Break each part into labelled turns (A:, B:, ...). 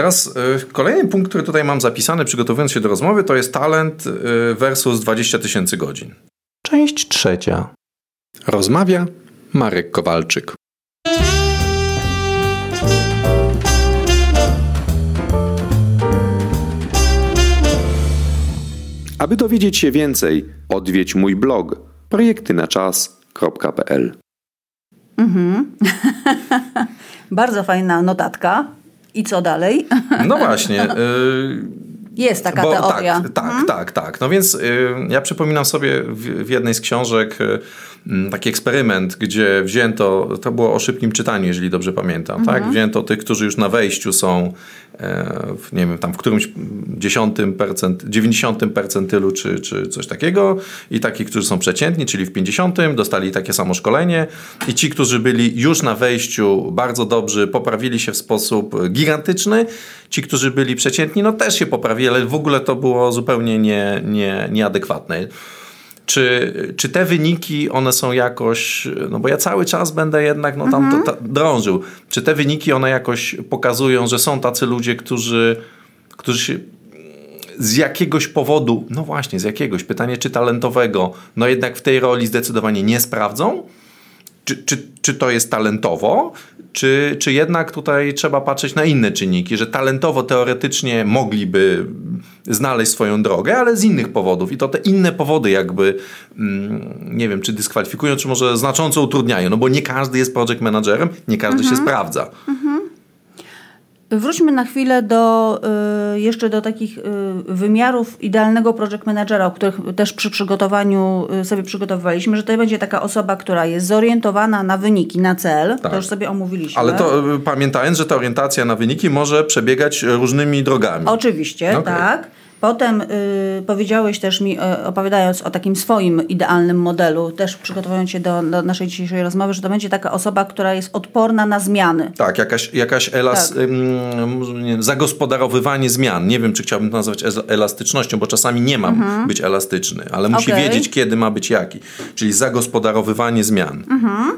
A: Teraz y, kolejny punkt, który tutaj mam zapisany, przygotowując się do rozmowy, to jest talent y, versus 20 tysięcy godzin. Część trzecia. Rozmawia Marek Kowalczyk. Aby dowiedzieć się więcej, odwiedź mój blog projektynaczas.pl.
B: Mhm. Bardzo fajna notatka. I co dalej?
A: No właśnie.
B: Y jest taka Bo, teoria.
A: Tak, tak, mhm. tak, tak. No więc y, ja przypominam sobie w, w jednej z książek y, taki eksperyment, gdzie wzięto, to było o szybkim czytaniu, jeżeli dobrze pamiętam, tak? mhm. tak? Wzięto tych, którzy już na wejściu są, e, w, nie wiem, tam w którymś dziesiątym percent, dziewięćdziesiątym percentylu, czy, czy coś takiego i takich, którzy są przeciętni, czyli w pięćdziesiątym, dostali takie samo szkolenie i ci, którzy byli już na wejściu bardzo dobrzy, poprawili się w sposób gigantyczny, ci, którzy byli przeciętni, no też się poprawili, ale w ogóle to było zupełnie nie, nie, nieadekwatne czy, czy te wyniki, one są jakoś, no bo ja cały czas będę jednak no, tam mhm. to, drążył, czy te wyniki, one jakoś pokazują, że są tacy ludzie, którzy, którzy się z jakiegoś powodu, no właśnie, z jakiegoś, pytanie czy talentowego, no jednak w tej roli zdecydowanie nie sprawdzą? Czy, czy, czy to jest talentowo, czy, czy jednak tutaj trzeba patrzeć na inne czynniki, że talentowo teoretycznie mogliby znaleźć swoją drogę, ale z innych powodów. I to te inne powody jakby, mm, nie wiem, czy dyskwalifikują, czy może znacząco utrudniają, no bo nie każdy jest project managerem, nie każdy mhm. się sprawdza. Mhm.
B: Wróćmy na chwilę do, y, jeszcze do takich y, wymiarów idealnego project managera, o których też przy przygotowaniu y, sobie przygotowywaliśmy, że to będzie taka osoba, która jest zorientowana na wyniki, na cel. Tak. To już sobie omówiliśmy.
A: Ale to pamiętając, że ta orientacja na wyniki może przebiegać różnymi drogami.
B: Oczywiście, okay. tak. Potem y, powiedziałeś też mi, y, opowiadając o takim swoim idealnym modelu, też przygotowując się do, do, naszej dzisiejszej rozmowy, że to będzie taka osoba, która jest odporna na zmiany.
A: Tak, jakaś, jakaś elas, tak. Ym, zagospodarowywanie zmian. Nie wiem, czy chciałbym to nazwać elastycznością, bo czasami nie mam mhm. być elastyczny, ale musi okay. wiedzieć, kiedy ma być jaki. Czyli zagospodarowywanie zmian. Mhm.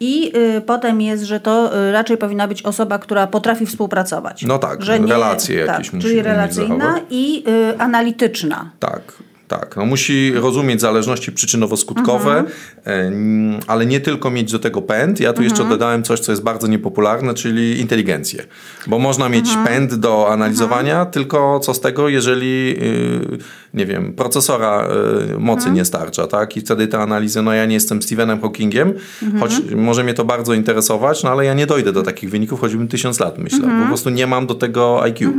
B: I y, potem jest, że to y, raczej powinna być osoba, która potrafi współpracować.
A: No tak, że nie, relacje tak, jakieś
B: musi Czyli relacyjna i y, analityczna.
A: Tak. Tak, no musi rozumieć zależności przyczynowo-skutkowe, mhm. ale nie tylko mieć do tego pęd. Ja tu mhm. jeszcze dodałem coś, co jest bardzo niepopularne, czyli inteligencję. Bo można mieć mhm. pęd do analizowania, mhm. tylko co z tego, jeżeli y, nie wiem, procesora y, mocy mhm. nie starcza, tak? I wtedy te analizy, no ja nie jestem Stephenem Hawkingiem, mhm. choć może mnie to bardzo interesować, no ale ja nie dojdę do takich wyników, choćbym tysiąc lat myślał. Po prostu nie mam do tego IQ.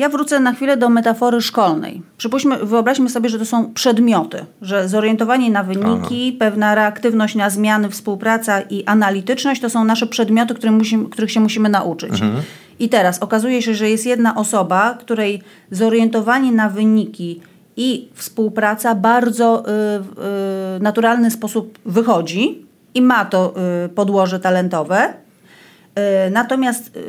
B: Ja wrócę na chwilę do metafory szkolnej. Przypuśćmy, wyobraźmy sobie, że to są przedmioty, że zorientowanie na wyniki, Aha. pewna reaktywność na zmiany, współpraca i analityczność to są nasze przedmioty, których, musimy, których się musimy nauczyć. Mhm. I teraz okazuje się, że jest jedna osoba, której zorientowanie na wyniki i współpraca bardzo y, y, naturalny sposób wychodzi i ma to y, podłoże talentowe natomiast e,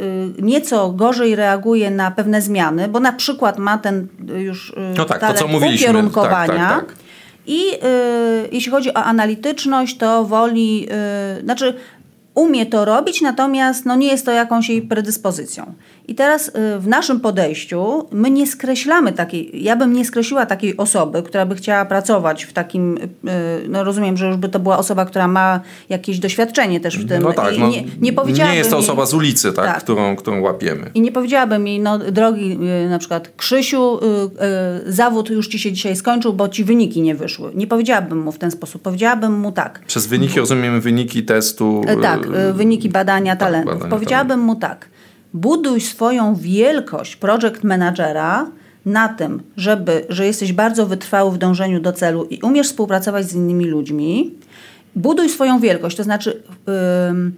B: nieco gorzej reaguje na pewne zmiany, bo na przykład ma ten już e, no tak, to, co ukierunkowania. Tak, tak, tak. I jeśli chodzi o analityczność, to woli, znaczy umie to robić, natomiast no, nie jest to jakąś jej predyspozycją. I teraz y, w naszym podejściu my nie skreślamy takiej, ja bym nie skreśliła takiej osoby, która by chciała pracować w takim, y, no rozumiem, że już by to była osoba, która ma jakieś doświadczenie też w tym.
A: No tak, no, nie, nie, nie jest to osoba z ulicy, tak, tak, Którą, którą łapiemy.
B: I nie powiedziałabym jej, no drogi y, na przykład Krzysiu, zawód już ci się dzisiaj skończył, bo ci wyniki nie wyszły. Nie powiedziałabym mu w ten sposób, powiedziałabym mu tak.
A: Przez wyniki rozumiemy wyniki testu.
B: Tak, wyniki badania tak, talentów. Badania powiedziałabym talentów. mu tak buduj swoją wielkość project managera na tym, żeby, że jesteś bardzo wytrwały w dążeniu do celu i umiesz współpracować z innymi ludźmi. Buduj swoją wielkość, to znaczy yy,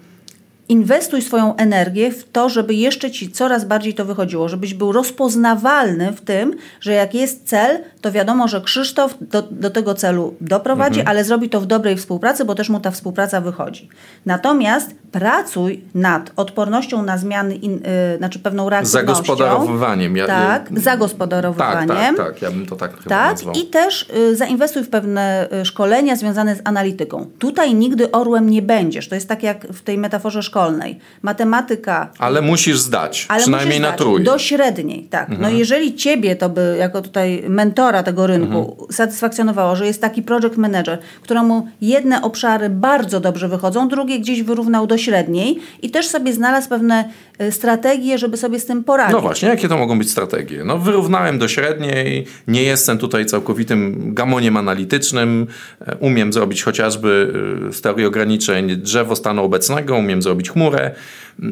B: inwestuj swoją energię w to, żeby jeszcze ci coraz bardziej to wychodziło, żebyś był rozpoznawalny w tym, że jak jest cel, to wiadomo, że Krzysztof do, do tego celu doprowadzi, mhm. ale zrobi to w dobrej współpracy, bo też mu ta współpraca wychodzi. Natomiast pracuj nad odpornością na zmiany, in, yy, znaczy pewną reaktywnością.
A: Zagospodarowywaniem.
B: Ja, tak, yy, zagospodarowywaniem.
A: Tak, tak, tak, ja bym to tak chyba
B: Tak,
A: nazwał.
B: i też yy, zainwestuj w pewne y, szkolenia związane z analityką. Tutaj nigdy orłem nie będziesz. To jest tak jak w tej metaforze szkolnej. Matematyka...
A: Ale musisz zdać,
B: ale
A: przynajmniej
B: musisz
A: na
B: zdać.
A: trój.
B: Do średniej, tak.
A: Mhm.
B: No jeżeli ciebie to by, jako tutaj mentora tego rynku,
A: Mhm.
B: satysfakcjonowało, że jest taki project manager, któremu jedne obszary bardzo dobrze wychodzą, drugie gdzieś wyrównał do średniej i też sobie znalazł pewne y, strategie, żeby sobie z tym poradzić.
A: No właśnie, jakie to mogą być strategie? No wyrównałem do średniej, nie jestem tutaj całkowitym gamoniem analitycznym, e, umiem zrobić chociażby e, z teorii ograniczeń drzewo stanu obecnego, umiem zrobić chmurę,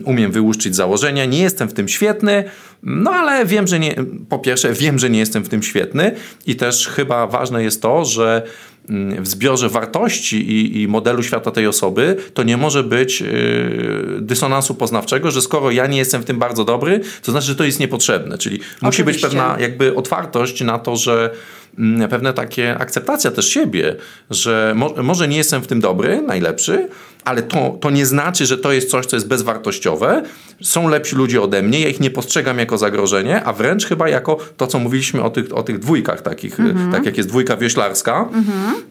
A: umiem wyłuszczyć założenia, nie jestem w tym świetny, no ale wiem, że nie, po pierwsze wiem, że nie jestem w tym świetny i też chyba ważne jest to, że w zbiorze wartości i, i modelu świata tej osoby to nie może być yy, dysonansu poznawczego, że skoro ja nie jestem w tym bardzo dobry, to znaczy, że to jest niepotrzebne. Czyli musi być
B: Oczywiście.
A: pewna jakby otwartość na to, że pewne takie akceptacja też siebie, że mo może nie jestem w tym dobry, najlepszy, ale to, to nie znaczy, że to jest coś, co jest bezwartościowe. Są lepsi ludzie ode mnie, ja ich nie postrzegam jako zagrożenie, a wręcz chyba jako to, co mówiliśmy o tych, o tych dwójkach takich, tak jak jest dwójka wioślarska,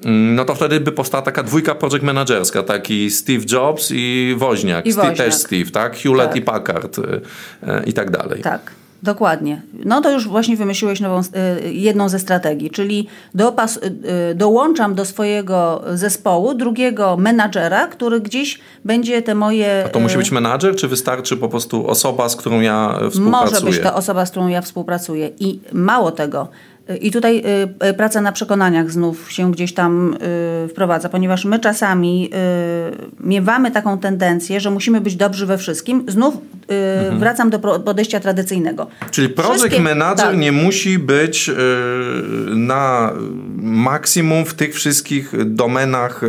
A: mm, no to wtedy by powstała taka dwójka project managerska, taki Steve Jobs i Woźniak.
B: I
A: Steve
B: Woźniak.
A: też Steve, tak? Hewlett
B: Tak.
A: i Packard y, y, i tak dalej.
B: Tak. Dokładnie. No to już właśnie wymyśliłeś nową, y, jedną ze strategii, czyli dopas, y, dołączam do swojego zespołu drugiego menadżera, który gdzieś będzie te moje...
A: A to musi
B: y,
A: być menadżer, czy wystarczy po prostu osoba, z którą ja e, współpracuję?
B: Może być to osoba, z którą ja współpracuję. I mało tego. I tutaj y, y, praca na przekonaniach znów się gdzieś tam y, wprowadza, ponieważ my czasami miewamy taką tendencję, że musimy być dobrzy we wszystkim. Znów y, wracam do podejścia tradycyjnego.
A: Czyli
B: Wszystkie-
A: manager
B: tak.
A: nie musi być na maksimum w tych wszystkich domenach,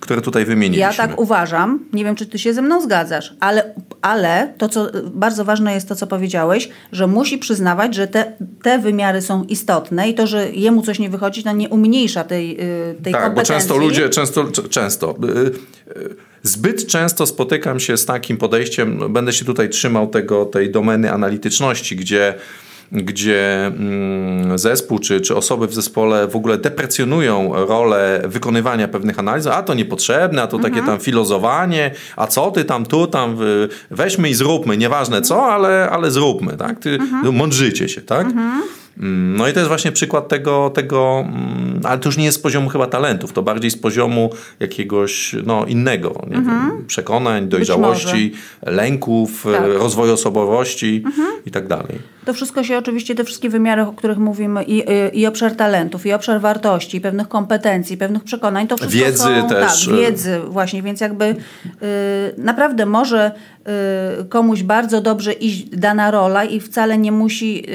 A: które tutaj wymieniliśmy.
B: Ja tak uważam. Nie wiem, czy ty się ze mną zgadzasz, ale, ale to, co bardzo ważne jest to, co powiedziałeś, że musi przyznawać, że te, te wymiary są istotne i to, że jemu coś nie wychodzi, to nie umniejsza tej, y, tej
A: Tak, bo
B: kompetencji.
A: często ludzie, często, często, y, y, zbyt często spotykam się z takim podejściem, no, będę się tutaj trzymał tego, tej domeny analityczności, gdzie gdzie mm, zespół czy, czy osoby w zespole w ogóle deprecjonują rolę wykonywania pewnych analiz, a to niepotrzebne, a to takie tam filozowanie, a co ty tam tu, tam weźmy i zróbmy, nieważne co, ale, ale zróbmy, tak? Ty, no, mądrzycie się, tak? Mm, No i to jest właśnie przykład tego, tego mm, ale to już nie jest z poziomu chyba talentów, to bardziej z poziomu jakiegoś no, innego nie wiem, przekonań, dojrzałości, lęków,
B: Tak.
A: e, rozwoju osobowości i tak dalej.
B: To wszystko się oczywiście, te wszystkie wymiary, o których mówimy, i, i, i obszar talentów, i obszar wartości, pewnych kompetencji, pewnych przekonań, to wszystko
A: Wiedzy
B: są,
A: też.
B: Tak, wiedzy właśnie, więc jakby y, naprawdę może y, komuś bardzo dobrze iść dana rola i wcale nie musi y,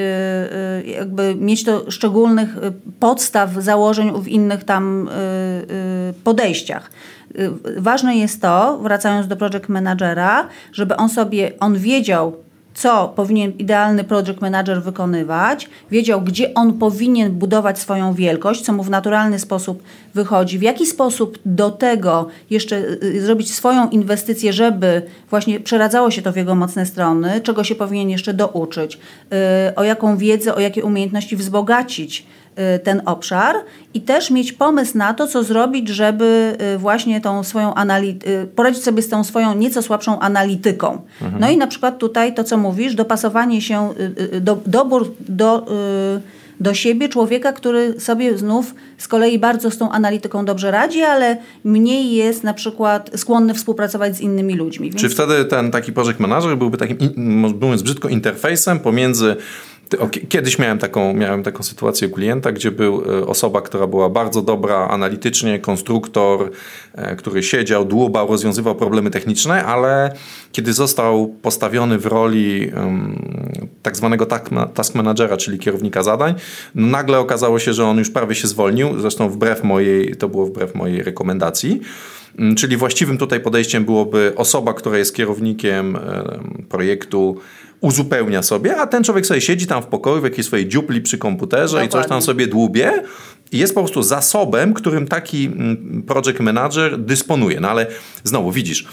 B: y, jakby mieć to szczególnych y, podstaw, założeń w innych tam y, y, podejściach. Y, Ważne jest to, wracając do project managera, żeby on sobie, on wiedział, co powinien idealny project manager wykonywać, wiedział, gdzie on powinien budować swoją wielkość, co mu w naturalny sposób wychodzi, w jaki sposób do tego jeszcze y, zrobić swoją inwestycję, żeby właśnie przeradzało się to w jego mocne strony, czego się powinien jeszcze douczyć, y, o jaką wiedzę, o jakie umiejętności wzbogacić y, ten obszar i też mieć pomysł na to, co zrobić, żeby y, właśnie tą swoją anali- y, poradzić sobie z tą swoją nieco słabszą analityką. No i na przykład tutaj to, co mówisz, dopasowanie się, y, y, do, dobór do, y, do siebie człowieka, który sobie znów z kolei bardzo z tą analityką dobrze radzi, ale mniej jest na przykład skłonny współpracować z innymi ludźmi. Więc
A: Czy wtedy ten taki project manager byłby takim, mówiąc brzydko, interfejsem pomiędzy Kiedyś miałem taką, miałem taką sytuację u klienta, gdzie był e, osoba, która była bardzo dobra analitycznie, konstruktor, e, który siedział, dłubał, rozwiązywał problemy techniczne, ale kiedy został postawiony w roli tak zwanego tak- task managera, czyli kierownika zadań, no nagle okazało się, że on już prawie się zwolnił, zresztą wbrew mojej, to było wbrew mojej rekomendacji. Mm, Czyli właściwym tutaj podejściem byłoby osoba, która jest kierownikiem em, projektu, uzupełnia sobie, a ten człowiek sobie siedzi tam w pokoju w jakiejś swojej dziupli przy komputerze i coś tam
B: Dokładnie.
A: sobie dłubie i jest po prostu zasobem, którym taki mm, project manager dysponuje. No ale znowu widzisz,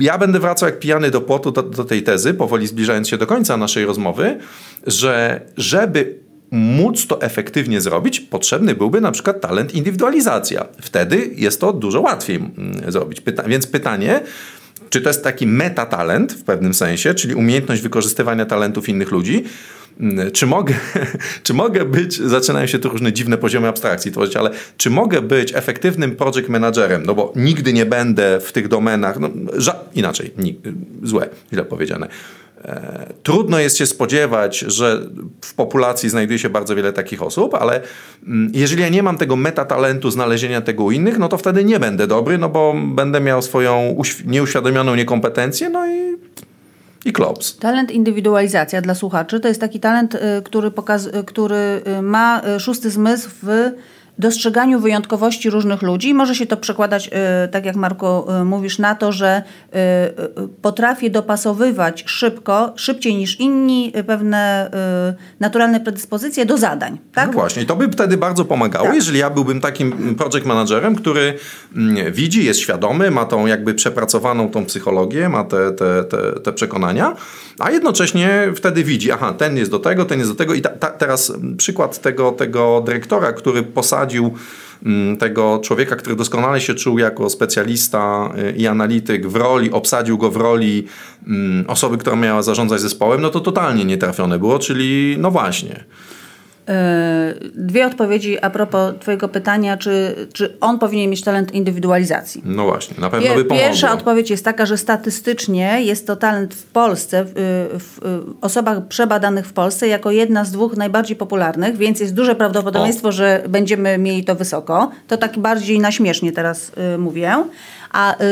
A: Ja będę wracał jak pijany do płotu do, do tej tezy, powoli zbliżając się do końca naszej rozmowy, że żeby móc to efektywnie zrobić, potrzebny byłby na przykład talent indywidualizacja. Wtedy jest to dużo łatwiej mm, zrobić. Pyta więc pytanie, czy to jest taki metatalent w pewnym sensie, czyli umiejętność wykorzystywania talentów innych ludzi, mm, czy mogę, czy mogę być, zaczynają się tu różne dziwne poziomy abstrakcji tworzyć, ale czy mogę być efektywnym project managerem, no bo nigdy nie będę w tych domenach, no, inaczej, nie, złe, źle powiedziane trudno jest się spodziewać, że w populacji znajduje się bardzo wiele takich osób, ale mm, jeżeli ja nie mam tego metatalentu znalezienia tego u innych, no to wtedy nie będę dobry, no bo będę miał swoją nieuświadomioną niekompetencję, no i i klops.
B: Talent indywidualizacja dla słuchaczy to jest taki talent, y, który, pokaz- y, który y, ma szósty zmysł w dostrzeganiu wyjątkowości różnych ludzi. Może się to przekładać, y, tak jak Marko y, mówisz, na to, że y, potrafię dopasowywać szybko, szybciej niż inni pewne naturalne predyspozycje do zadań. Tak?
A: No właśnie, to by wtedy bardzo pomagało, tak. jeżeli ja byłbym takim project managerem, który mm, widzi, jest świadomy, ma tą jakby przepracowaną tą psychologię, ma te, te, te, te przekonania, a jednocześnie wtedy widzi, aha, ten jest do tego, ten jest do tego i ta, ta, teraz przykład tego, tego dyrektora, który posadził mm, tego człowieka, który doskonale się czuł jako specjalista y, i analityk w roli, obsadził go w roli mm, osoby, która miała zarządzać zespołem, no to totalnie nietrafione było, czyli no właśnie.
B: Dwie odpowiedzi a propos Twojego pytania, czy, czy on powinien mieć talent indywidualizacji.
A: No właśnie, na pewno by pomogło.
B: Pierwsza odpowiedź jest taka, że statystycznie jest to talent w Polsce, w, w, osobach przebadanych w Polsce, jako jedna z dwóch najbardziej popularnych, więc jest duże prawdopodobieństwo, o. że będziemy mieli to wysoko. To tak bardziej na śmiesznie teraz y, mówię. A y,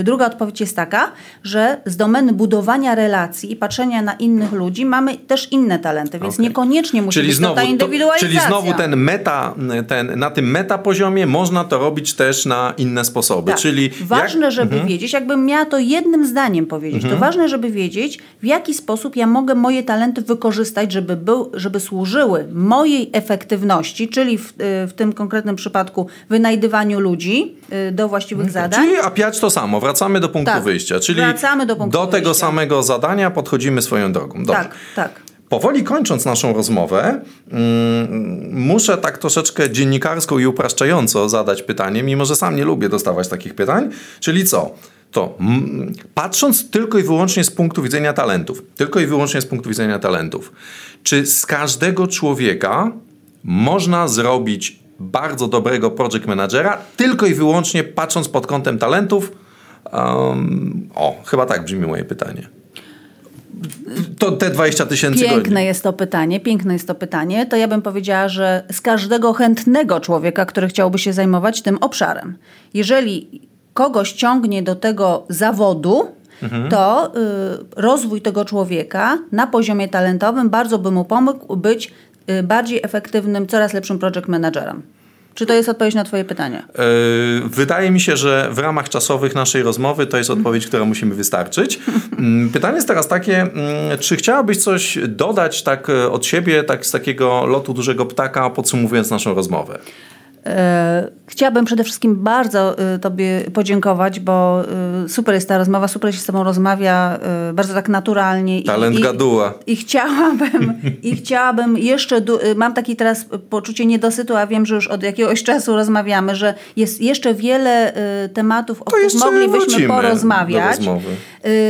B: y, druga odpowiedź jest taka, że z domeny budowania relacji i patrzenia na innych ludzi mamy też inne talenty, więc okay. niekoniecznie musi czyli być znowu, to ta indywidualizacja.
A: To, czyli znowu ten meta, ten, na tym meta poziomie można to robić też na inne sposoby. Tak. Czyli
B: ważne, jak... żeby mhm. wiedzieć, jakbym miała to jednym zdaniem powiedzieć, mhm. to ważne, żeby wiedzieć, w jaki sposób ja mogę moje talenty wykorzystać, żeby, był, żeby służyły mojej efektywności, czyli w, y, w tym konkretnym przypadku wynajdywaniu ludzi do właściwych okay. zadań.
A: Czyli a piać to samo, wracamy do punktu tak, wyjścia, czyli wracamy do, punktu do tego wyjścia. samego zadania podchodzimy swoją drogą. Dobrze.
B: Tak, tak.
A: Powoli kończąc naszą rozmowę, mm, muszę tak troszeczkę dziennikarsko i upraszczająco zadać pytanie, mimo że sam nie lubię dostawać takich pytań, czyli co? To mm, patrząc tylko i wyłącznie z punktu widzenia talentów, tylko i wyłącznie z punktu widzenia talentów, czy z każdego człowieka można zrobić bardzo dobrego project managera, tylko i wyłącznie patrząc pod kątem talentów? Um, o, chyba tak brzmi moje pytanie. To te 20 tysięcy
B: Piękne godzin. jest to pytanie, piękne jest to pytanie. To ja bym powiedziała, że z każdego chętnego człowieka, który chciałby się zajmować tym obszarem. Jeżeli kogoś ciągnie do tego zawodu, mhm. to y, rozwój tego człowieka na poziomie talentowym bardzo by mu pomógł być bardziej efektywnym, coraz lepszym project managerem. Czy to jest odpowiedź na Twoje pytanie?
A: Yy, wydaje mi się, że w ramach czasowych naszej rozmowy to jest odpowiedź, która musimy wystarczyć. Mm, pytanie jest teraz takie, mm, czy chciałabyś coś dodać tak e, od siebie, tak z takiego lotu dużego ptaka, podsumowując naszą rozmowę?
B: E, chciałabym przede wszystkim bardzo e, Tobie podziękować, bo e, super jest ta rozmowa, super się z Tobą rozmawia, bardzo tak naturalnie.
A: Talent
B: i,
A: gaduła.
B: I, i chciałabym, i chciałabym jeszcze, mam taki teraz poczucie niedosytu, a wiem, że już od jakiegoś czasu rozmawiamy, że jest jeszcze wiele tematów, o których moglibyśmy porozmawiać.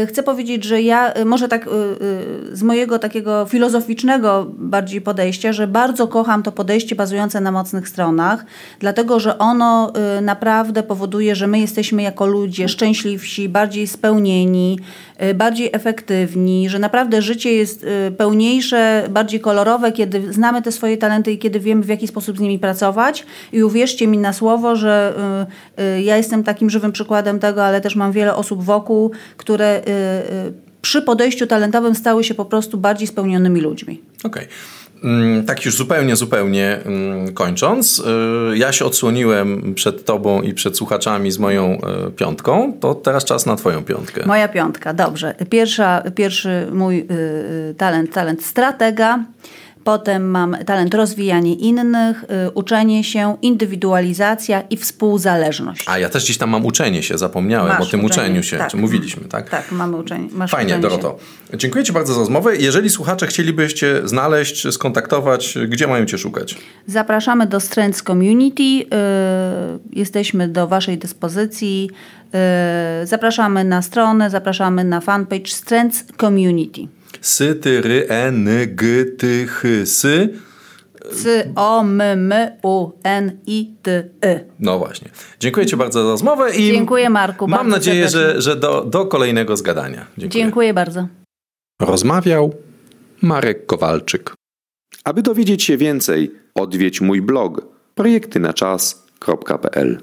B: Chcę powiedzieć, że ja może tak z mojego takiego filozoficznego bardziej podejścia, że bardzo kocham to podejście bazujące na mocnych stronach, dlatego że ono y, naprawdę powoduje, że my jesteśmy jako ludzie szczęśliwsi, bardziej spełnieni, y, bardziej efektywni, że naprawdę życie jest y, pełniejsze, bardziej kolorowe, kiedy znamy te swoje talenty i kiedy wiemy, w jaki sposób z nimi pracować. I uwierzcie mi na słowo, że ja jestem takim żywym przykładem tego, ale też mam wiele osób wokół, które przy podejściu talentowym stały się po prostu bardziej spełnionymi ludźmi.
A: Okej. Okay. Mm, tak już zupełnie, zupełnie mm, kończąc, y, ja się odsłoniłem przed tobą i przed słuchaczami z moją y, piątką, to teraz czas na twoją piątkę.
B: Moja piątka, dobrze. Pierwsza, pierwszy mój y, talent, talent stratega potem mam talent rozwijanie innych, y, uczenie się, indywidualizacja i współzależność.
A: A ja też gdzieś tam mam uczenie się, zapomniałem
B: Masz
A: o tym
B: uczenie,
A: uczeniu się,
B: tak.
A: czy mówiliśmy, tak?
B: Tak, mamy uczenie. Masz
A: Fajnie,
B: uczenie się.
A: Doroto. Dziękuję Ci bardzo za rozmowę. Jeżeli słuchacze chcielibyście znaleźć, skontaktować, gdzie mają Cię szukać?
B: Zapraszamy do Strengths Community. y, Jesteśmy do Waszej dyspozycji. Y, Zapraszamy na stronę, zapraszamy na fanpage Strengths Community.
A: Sy, ty, ry, e, ny, g, ty, chy, sy.
B: C O M M U N I T Y.
A: No właśnie. Dziękuję Ci bardzo za rozmowę i
B: Dziękuję, Marku,
A: Mam nadzieję,
B: serdecznie.
A: że, że do, do kolejnego zgadania. Dziękuję.
B: Dziękuję bardzo.
A: Rozmawiał Marek Kowalczyk.
C: Aby dowiedzieć się więcej, odwiedź mój blog projektynaczas.pl